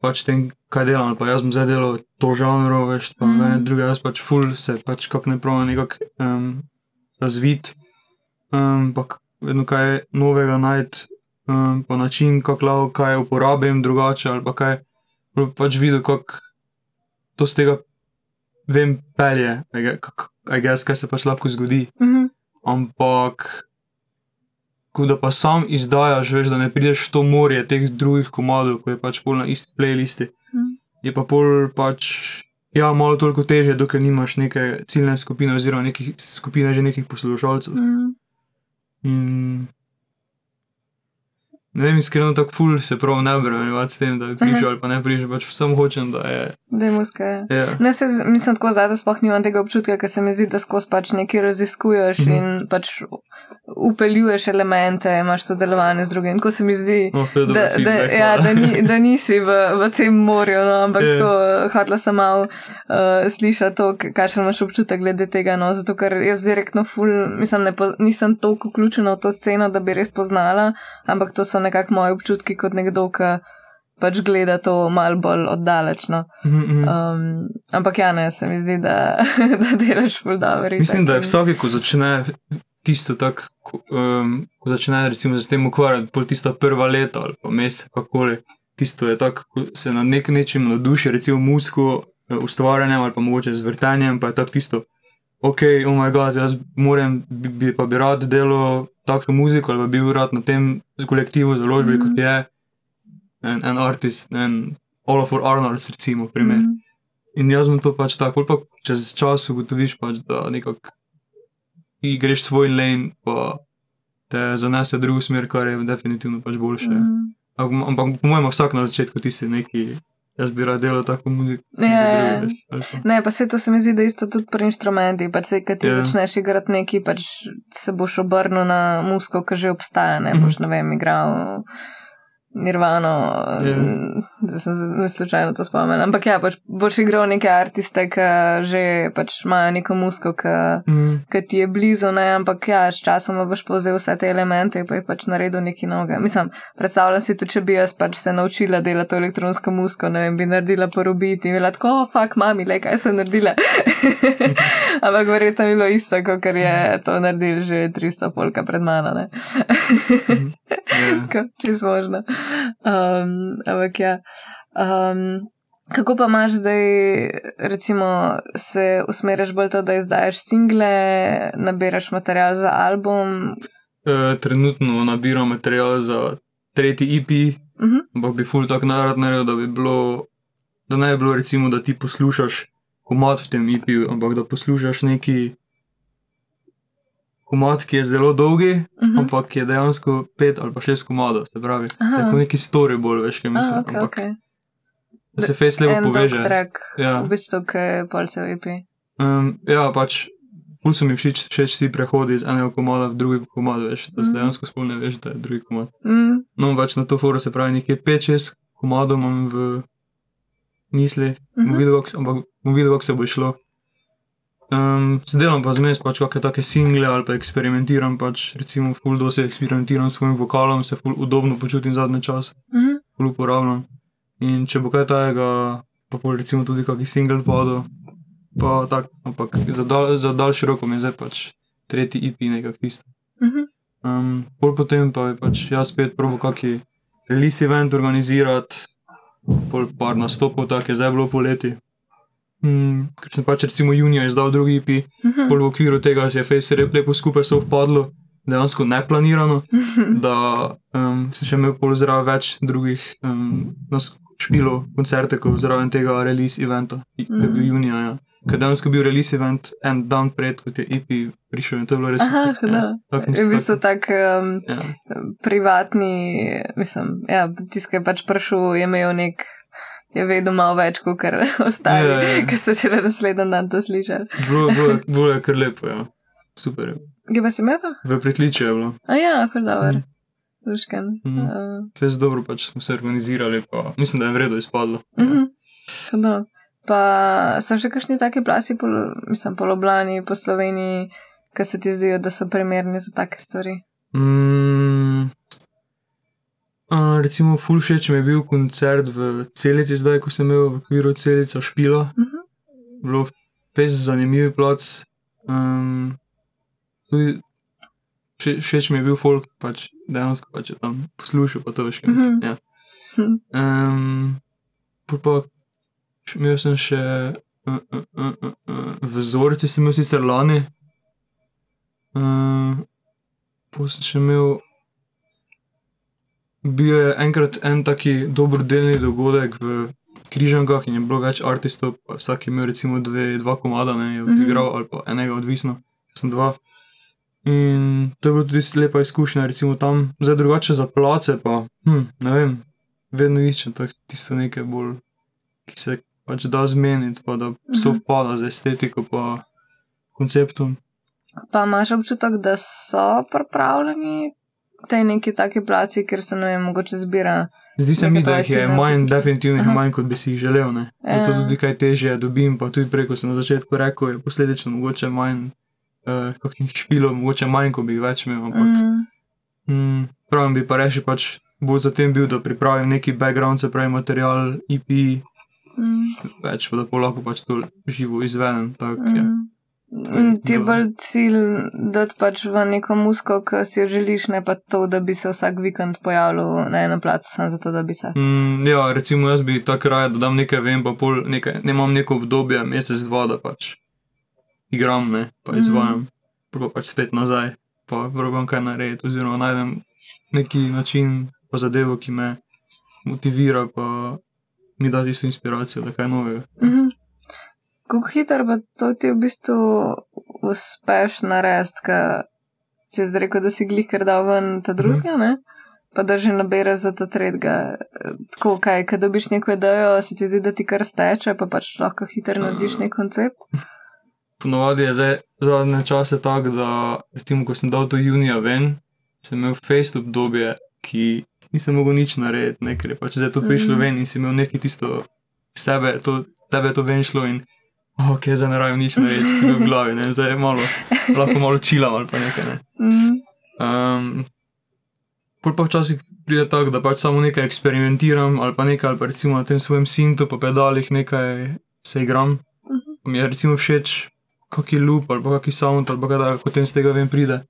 pač tem, kaj delam, pa jaz sem zdaj delal to žanro, veš, pa mm. ne druge, jaz pač full se pač kako ne pravim nekako um, razvit, um, pa vedno kaj novega najti, um, pa način, kako lahko kaj uporabim drugače ali pa kaj, pa pač videl, kako to z tega vem pelje, kaj se pač lahko zgodi. Mm -hmm. Ampak Ko da pa sam izdajaš, veš, da ne prideš v to morje teh drugih komadov, ko je pač pol na isti playlisti. Mm. Je pa pol pač, ja, malo toliko teže, dokler nimaš neke ciljne skupine oziroma nekih skupine že nekih poslušalcev. Mm. In Ne vem, iskreno tako ful se prav ne brem, s tem, da bi prišel ali pa ne prišel, pač samo hočem, da je. Da je muska. Ja. Ne, se, mislim, tako zadaj sploh nimam tega občutka, ker se mi zdi, da skozi pač nekaj raziskuješ mhm. in pač upeljuješ elemente, imaš sodelovanje z drugim. Ko se mi zdi, no, da, da, da, ja, da, ni, da nisi v, v tem morju, no, ampak yeah. Ja. tako hodla sem malo uh, slišati to, kakšen imaš občutek glede tega. No, zato, ker jaz direktno ful, mislim, ne, nisem toliko vključena v to sceno, da bi res poznala, ampak to so nekako moji občutki kot nekdo, ki pač gleda to malo bolj oddalečno. Um, ampak ja, ne, se mi zdi, da, da delaš bolj dobro. Mislim, da je vsak, ko začne tisto tako, um, ko začne recimo z tem ukvarjati, pol tista prva leta ali pa mesec, kakoli. Tisto je tako, ko se na nek način navduši, recimo musko, eh, ustvarjanjem ali pa mogoče z vrtanjem, pa je tako tisto, ok, oh moj bog, jaz moram, bi, bi pa bi rad delal tako muziko ali pa bi bil rad na tem kolektivu založbi, mm -hmm. kot je en, en artist, en Olafur Arnold, recimo, primer. Mm -hmm. In jaz sem to pač tako, pa čez čas ugotoviš pač, da nekako greš svoj lane, pa te zanese drugo smer, kar je definitivno pač boljše. Mm -hmm. Ampak po mojem, vsak na začetku ti si neki. Jaz bi rad delal tako muziko. Ja, ja. Ne, pa se to se mi zdi, da isto tudi pri inštrumentih. Pač se, kad ti yeah. Ja. začneš igrati neki, pač se boš obrnil na muziko, ki že obstaja, ne mm -hmm. boš, ne vem, igral. Nirvano, yeah. da sem se slučajno to spomnil. Ampak ja, pač boš igral neke artiste, ki že pač imajo neko musko, ki mm. ti je blizu, ne? ampak ja, s časom boš povzel vse te elemente in pa jih pač naredil neki noge. Mislim, predstavljam si tudi, če bi jaz pač se naučila delati elektronsko musko, ne vem, bi naredila porobiti in bila tako, oh, fuck, mami, le kaj sem naredila. ampak verjetno je bilo isto, kot je to naredil že 300 polka pred mano. mm. yeah. Čisto možno. Um, ampak ja. Um, kako pa imaš zdaj, recimo, se usmeriš bolj to, da izdajaš single, nabiraš material za album? E, trenutno nabiram material za tretji EP, uh mhm. -huh. ampak bi full tak narod naredil, da bi bilo, da ne bi bilo, recimo, da ti poslušaš komad v tem EP-u, ampak da poslušaš neki komad, ki je zelo dolg, uh mhm. -huh. ampak je dejansko pet ali pa šest komadov, se pravi, tako neki story bolj, veš, kaj mislim. Ah, okay, ampak, okay. Da se fez lepo poveže. Track, ja, v bistvu, ki je palce v IP. Um, ja, pač, ful so mi všeč, če si prehodi iz enega komada v drugi komad, veš, da se mm. dejansko spolne veš, da je drugi komad. Mm. No, pač na to foro se pravi nekje pet, šest komadov imam v misli, mm -hmm. ampak bom videl, kako se bo šlo. Um, Zdelam pa zmes pač kakšne take single ali pa eksperimentiram, pač recimo full dose eksperimentiram s svojim vokalom, se full udobno počutim zadnje čase, mm -hmm. full uporabljam. In če bo kaj tajega, pa pol recimo tudi kakšen single podo, pa tak, ampak za, dal, za daljši rok mi je zdaj pač tretji EP nekak tisto. Mm -hmm. um, pol potem pa je pač jaz spet probo kakšen release event organizirati, pol par nastopov, tako je zdaj bilo poleti. Mm, ker sem pač recimo junija izdal drugi IP, uh -huh. v okviru tega se je Face Rep lepo skupaj sovpadlo dejansko neplanirano, da um, sem še imel pol zraven več drugih um, špilov, koncerte, kot zraven tega release eventa, ki je bil junija. Ja. Ker dejansko bil release event en dan pred, kot je EP prišel in to je bilo res. Aha, ja, da. Je bil to tak um, ja. privatni, mislim, ja, tiskaj pač prišel, je imel nek. Je vedno malo več, kot kar ostali, ja, ja. ki so šele naslednji dan to slišali. Bilo je kar lepo, ja. super. Kje pa si imel to? V pritličju je bilo. A ja, predober. Mm. Duškan. Mm. Uh. Fez dobro pač smo se organizirali, pa mislim, da je vredno izpadlo. Mm -hmm. ja. Pa so še kakšni taki plasi, pol, mislim, poloblani po Sloveniji, ki se ti zdijo, da so primerni za take stvari? Mm. Uh, recimo, ful všeč mi je bil koncert v celici, zdaj ko sem imel v okviru celice špila. Uh mhm. -huh. Bilo je zanimiv plac. Um, tudi všeč mi je bil folk, pač dejansko pač tam poslušal, pa to veš, kaj mislim. Ja. Um, pa imel sem še uh, uh, uh, uh, uh, vzorci, sem imel sicer lani. Uh, pa sem še imel. Bil je enkrat en taki dobrodelni dogodek v Križankah in je bilo več artistov, vsak je imel recimo dve, dva komada, ne, je odigral ali pa enega, odvisno, sem dva. In to je bilo tudi lepa izkušnja, recimo tam, zdaj drugače za place, pa hm, ne vem, vedno iščem tisto nekaj bolj, ki se pač da zmeniti, pa da mhm. so vpada z estetiko, pa konceptom. Pa imaš občutek, da so pripravljeni te neki taki placi, ker se ne vem, mogoče zbira. Zdi se mi, da jih je manj, definitivno jih manj, kot bi si jih želel. Ja. Zato tudi kaj teže dobim, pa tudi preko sem na začetku rekel, je posledično mogoče manj uh, kakšnih špilov, mogoče manj, ko bi jih več imel. Ampak, mm. mm, pravim, bi pa reči, pač bolj za tem bil, da pripravim neki background, se pravi material, IP, mm. več pa da pa lahko pač to živo izvedem. Tak, mm. ja. Mm, ti je bolj cilj, da ti pač v neko musko, ki si jo želiš, ne pa to, da bi se vsak vikend pojavil na eno plac, samo zato, da bi se. Mm, ja, recimo jaz bi tako raje, da dam nekaj, vem pa pol, nekaj, ne imam neko obdobje, mesec, dva, da pač igram, ne, pa mhm. izvajam, mm. pa pač spet nazaj, pa probam kaj narediti, oziroma najdem neki način, pa zadevo, ki me motivira, pa mi da tisto inspiracijo, da kaj novega. Mm -hmm. Kako hitro pa to ti v bistvu uspeš narediti, ker si zdaj rekel, da si glih kar dal ven ta drugega, mm -hmm. ne? Pa da že nabereš za ta tretjega. Tako, kaj, kad dobiš neko idejo, se ti zdi, da ti kar steče, pa pač lahko hitro narediš nek koncept. ponovadi je zdaj zadnje čase tako, da recimo, ko sem dal to junija ven, sem imel Facebook obdobje, ki nisem mogel nič narediti, ne, ker je pač zdaj to prišlo mm -hmm. ven in si imel nekaj tisto sebe, to, tebe to ven šlo in ok, zdaj ne rabim nič narediti, imel v glavi, ne, zdaj je malo, lahko malo čilam ali pa nekaj. Ne. Um, Pol pa včasih pride tako, da pač samo nekaj eksperimentiram ali pa nekaj, ali pa recimo na tem svojem sintu, pa pedalih nekaj se igram. -hmm. Mi je recimo všeč kakšen loop ali kakšen sound ali kaj, da potem z tega vem pride.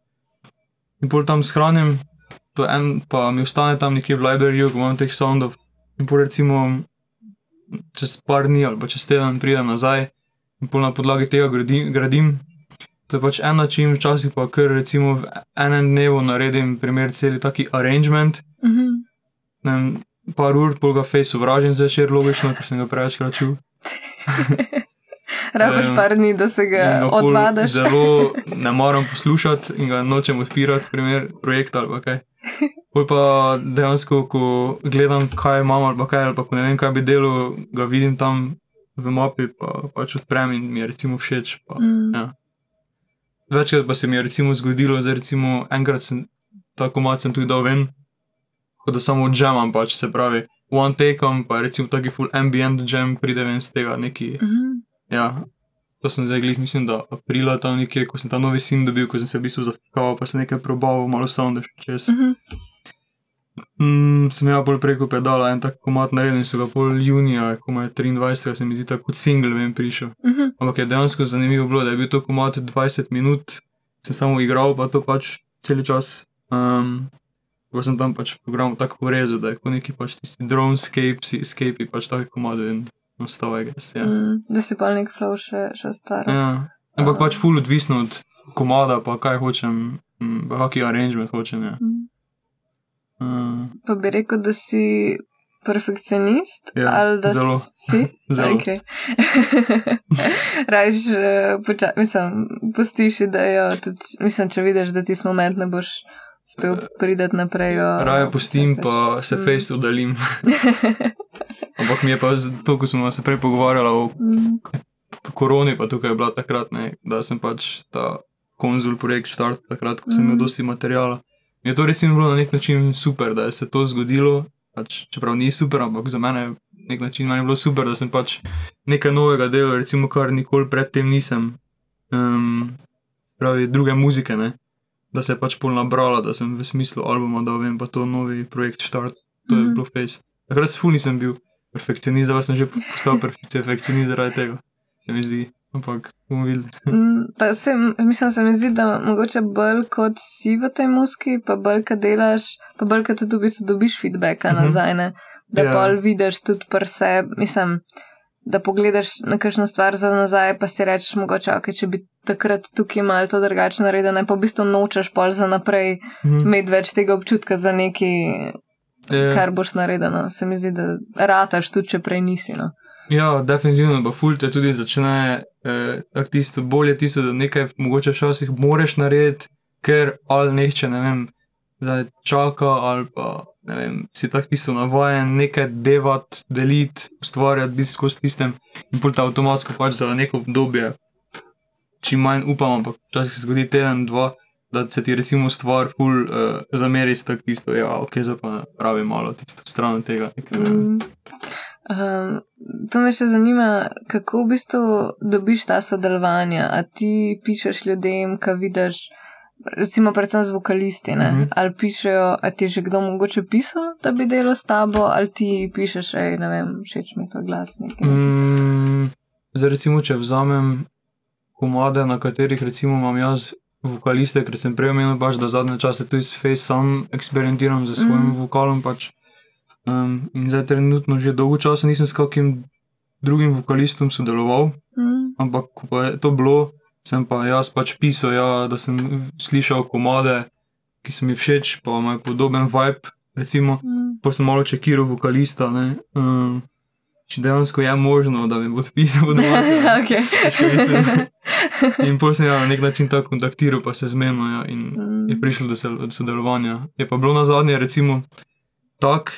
In pol tam shranim, to en pa mi ostane tam nekje v libraryju, ko imam teh soundov. In pol recimo čez par dni ali pa čez teden pridem nazaj in pol na podlagi tega gradim. gradim. To je pač en način, včasih pa kar recimo v enem dnevu naredim primer celi taki arrangement. Mm -hmm. Ne, par ur, pol ga face uvražim zvečer, logično, ker sem ga prevečkrat čutil. Rabiš par dni, da se ga odvadiš. Zelo ne moram poslušati in ga nočem odpirati, primer projekta ali kaj. Poj pa dejansko, ko gledam, kaj imam ali kaj, ali pa ko ne vem, kaj bi delal, ga vidim tam v mapi, pa pač odprem in mi je recimo všeč. Pa, mm. ja. Večkrat pa se mi je recimo zgodilo, da recimo enkrat sem tako malce tudi dal ven, kot da samo jamam, pač se pravi, one take on, pa recimo taki full ambient jam pride ven z tega neki. Mm -hmm. Ja, to sem zdaj glih, mislim, da aprila tam nekje, ko sem ta novi sin dobil, ko sem se v bistvu zafrkal, pa sem nekaj probal, malo sound čez. Uh -huh. Mm, sem ja bolj preko pedala en tak komat naredil in so ga pol junija, ko je 23, se mi zdi tako kot single vem prišel. Uh -huh. Ampak je dejansko zanimivo bilo, da je bil to komat 20 minut, sem samo igral, pa to pač cel čas. Um, Ko sem tam pač program tako porezal, da je kot neki pač tisti dronescape, escape, pač tako komado nastavek. Ja. Mm, da si pa nek flow še, še star. Ja. Ampak pač ful odvisno od komada, pa kaj hočem mm, hockey arrangement hočem. Ja. Mhm. Pa bi rekel, da si perfekcionist Ja, ali da zelo. si. Zelo. Okay. Rajš, uh, poča, mislim, pustiš idejo, tudi, mislim, če vidiš, da ti smo moment ne boš spel prideti naprej. Jo, raje pustim, pa se Mm. face oddaljim. Ampak mi je pa to, ko smo se prej pogovarjali o Mm, koroni, pa tukaj je bila takrat, ne, da sem pač ta konzul projekt štart, takrat, ko sem imel Mhm. dosti materijala. Je to recimo bilo na nek način super, da je se to zgodilo, pač, čeprav ni super, ampak za mene na nek način meni je bilo super, da sem pač nekaj novega delal, recimo kar nikoli predtem nisem. Um, pravi druge muzike, ne. Da se je pač pol nabrala, da sem v smislu albuma, da vem, pa to novi projekt štart, to je Mhm. bilo fest. Takrat se ful nisem bil perfekcionist, zdaj sem že postal perfekcionist zaradi tega, se mi zdi. Ampak bomo videli. mm, Pa se, mislim, se mi zdi, da mogoče bolj kot si v tej muski, pa bolj, kad delaš, pa bolj, kad tudi v bistvu dobiš feedbacka Mhm. nazaj, ne? da Ja. pol vidiš tudi prse, mislim, da pogledaš na kakšno stvar za nazaj, pa si rečeš mogoče, ok, če bi takrat tukaj malo to drugače naredil, ne pa v bistvu nočeš pol za naprej Mhm. imeti več tega občutka za nekaj, Je- kar boš naredil. No. Se mi zdi, da rataš tudi, če prej nisi. No. Ja, definitivno, pa ful te tudi začne, eh, tisto, bolje tisto, da nekaj mogoče včasih moraš narediti, ker ali nehče, ne vem, zdaj čaka ali pa, ne vem, si tako tisto navajen, nekaj devat, deliti, ustvarjati, biti skozi tistem in pol te avtomatsko pač za neko obdobje, čim manj upam, ampak včasih se zgodi teden, dva, da se ti recimo stvar ful uh, zameri s tako tisto, ja, ok, zdaj pa rabi malo tisto stran tega. Nekaj. Mm. Um, to me še zanima, kako v bistvu dobiš ta sodelovanja. A ti pišeš ljudem, ki vidiš, recimo, predvsem z vokalisti, ne? Mhm. ali pišejo, a ti je že kdo mogoče pisal, da bi delal s tabo, ali ti pišeš, ej, ne vem, všeč mi to glas. nekaj. Mm, zdaj, recimo, če vzamem komade, na katerih recimo imam jaz vokaliste, ker sem prej omenil, pač, da zadnje čase tudi s Face sam eksperimentiram z svojim Mhm. vokalom. Pač. Um, in zdaj trenutno že dolgo časa nisem s kakim drugim vokalistom sodeloval, Mm. ampak ko pa je to bilo, sem pa jaz pač pisal, ja, da sem slišal komade, ki so mi všeč, pa imajo podoben vibe, recimo Mm. pa sem malo čekiral vokalista, ne, um, če dejansko je možno, da mi bo odpisal doma. okay. In potem sem ja, na nek način tako kontaktiral, pa se zmenil ja, in Mm. je prišlo do sodelovanja. Je pa bilo na zadnje, recimo, tako,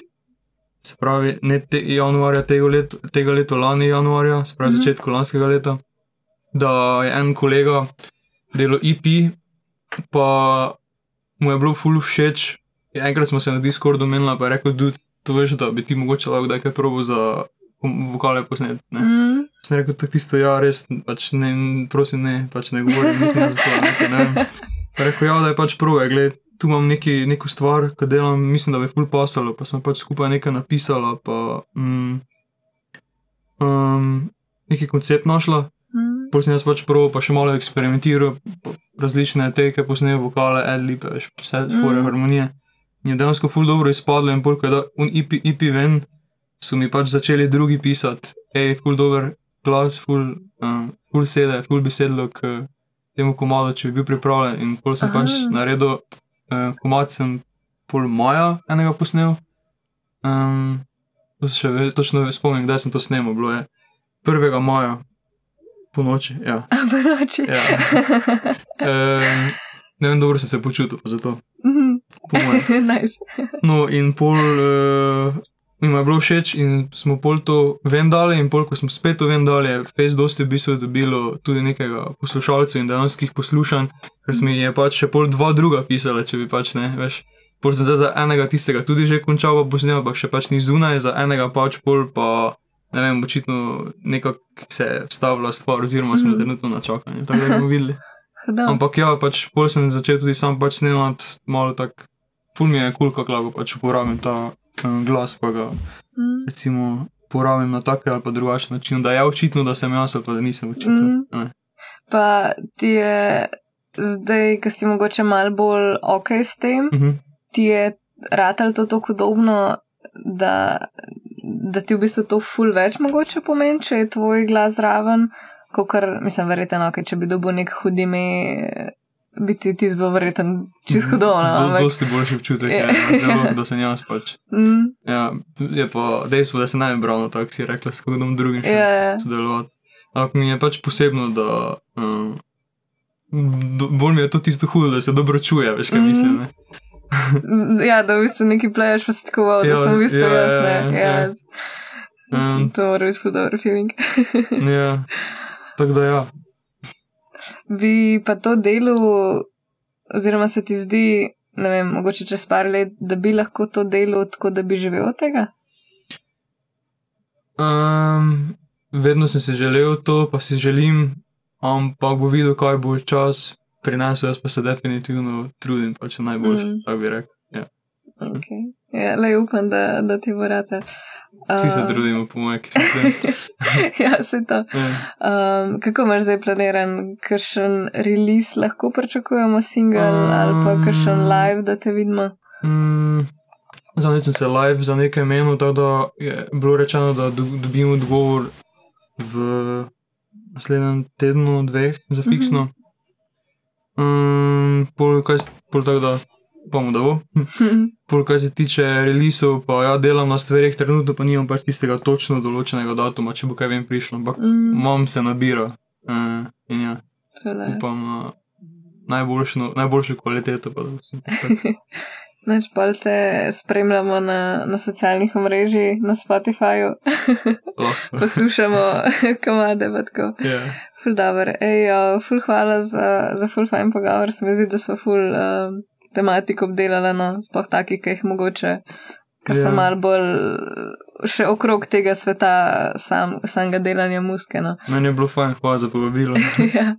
se pravi, ne te januarja tega leta, tega leta, lani januarja, se pravi, Mhm. začetku lanskega leta, da je en kolega delal EP, pa mu je bilo ful všeč. Enkrat smo se na Discordu menili, pa je rekel, da to veš, da bi ti mogoče lahko kdaj kaj probo za vokale posnet. Ne. Mm. Sem rekel, tako tisto, ja, res, pač ne, prosim, ne, pač ne govorim, mislim, to, ne vem. Pa rekel, ja, da je pač prove, gled, tu imam neki, neko stvar, ki delam, mislim, da bi ful pasalo, pa sem pač skupaj nekaj napisala, pa mm, um, neki koncept našla, Mm. Potem sem jaz pač prvo, pa še malo eksperimentiral, različne teke, posneje vokale, adlipe, veš, vse fore Mm. harmonije. In je dejansko ful dobro izpadlo in polk je da un IP, IP ven, so mi pač začeli drugi pisati, hej, ful dober glas, ful, um, ful sede, ful bi sedlo k temu komadu, če bi bil pripravljen. In pol sem Aha. pač naredil, uh, komad sem pol maja enega posnel. Um, to se še ve, točno spomnim, kdaj sem to snemal, bilo je 1. maja. Po noči, ja. Po noči. ja. Um, ne vem, dobro sem se počutil pa zato. Mhm. Po mojem. nice. No, in pol uh, mi je bilo všeč, in smo pol to ven dali, in pol, ko smo spet to ven dali, je Face dosti v bistvu dobilo tudi nekega poslušalcev in dejanskih poslušanj, ker smo je pač še pol dva druga pisala, če bi pač ne, veš. Pol sem zdaj za enega tistega tudi že končal, pa posnel, ampak še pač ni zunaj, za enega pač pol pa. Ne vem, očitno nekako se je vstavila stvar, oziroma smo Mhm. trenutno na čakanju. Tako da bomo videli. Ampak ja, pač pol sem začel tudi sam pač snemati, malo tako, ful mi je kul, cool, kako lahko pač uporabim ta glas, pa ga Mm. recimo uporabim na tak ali pa drugačen način, da je očitno, da sem jaz ali pa da nisem očitno. Mm. Pa ti je zdaj, ki si mogoče malo bolj ok s tem, Uh -huh. ti je ratal to tako udobno, da, da ti v bistvu to ful več mogoče pomeni, če je tvoj glas zraven, kot kar, mislim, verjetno, okay, če bi dobil nek hudime biti ti zelo verjeten, čisto dolno. To je boljši občutek, ja, zelo, da se njam spač. Mm. Ja, je pa dejstvo, da se naj brano, tako si rekla, s kodom drugim še yeah. Ja. sodelovati. Ampak mi je pač posebno, da um, do, bolj mi je to tisto hudo, da se dobro čuje, veš kaj mm. mislim. Ne? ja, da v bistvu neki pleješ, pa si tako val, da ja, sem v bistvu ja, jaz, ne. Ja, ja. Ja. Um, to je res hudo, feeling. ja, tako da ja bi pa to delo, oziroma se ti zdi, ne vem, mogoče čez par let, da bi lahko to delo tako, da bi živel od tega? Um, vedno sem si želel to, pa si želim, ampak bo videl, kaj bo čas prinesel, jaz pa se definitivno trudim, pa če najboljši, mm. tako bi rekel. Okay. Ja, le upam, da, da ti bo rata. Vsi se trudimo, po mojem, ki se ja, se to. Um, kako imaš zdaj planiran, kakšen release lahko pričakujemo, single um, ali pa kakšen live, da te vidimo? Um, nekaj sem se live, za nekaj menil, tako da je bilo rečeno, da dobimo odgovor v naslednjem tednu, dveh, za fiksno. Um, pol, kaj, pol tako da bomo da bo. Pol, kar se tiče releasev, pa ja, delam na stvarih, trenutno pa nimam pač tistega točno določenega datuma, če bo kaj vem prišlo, ampak mm. imam se nabira. Uh, in ja, upam na najboljšo, najboljšo kvaliteto. Pa te spremljamo na, na socialnih omrežjih, na Spotifyju, poslušamo komade. Yeah. Ful dobro. Ej, uh, ful hvala za, za ful fajn pogovor, se mi zdi, da smo ful. Um, tematiko obdelala, no, sploh taki, ki jih mogoče, ki yeah. so ja. mal bolj še okrog tega sveta, sam, samega delanja muske. No. Meni je bilo fajn, hvala za povabilo. ja.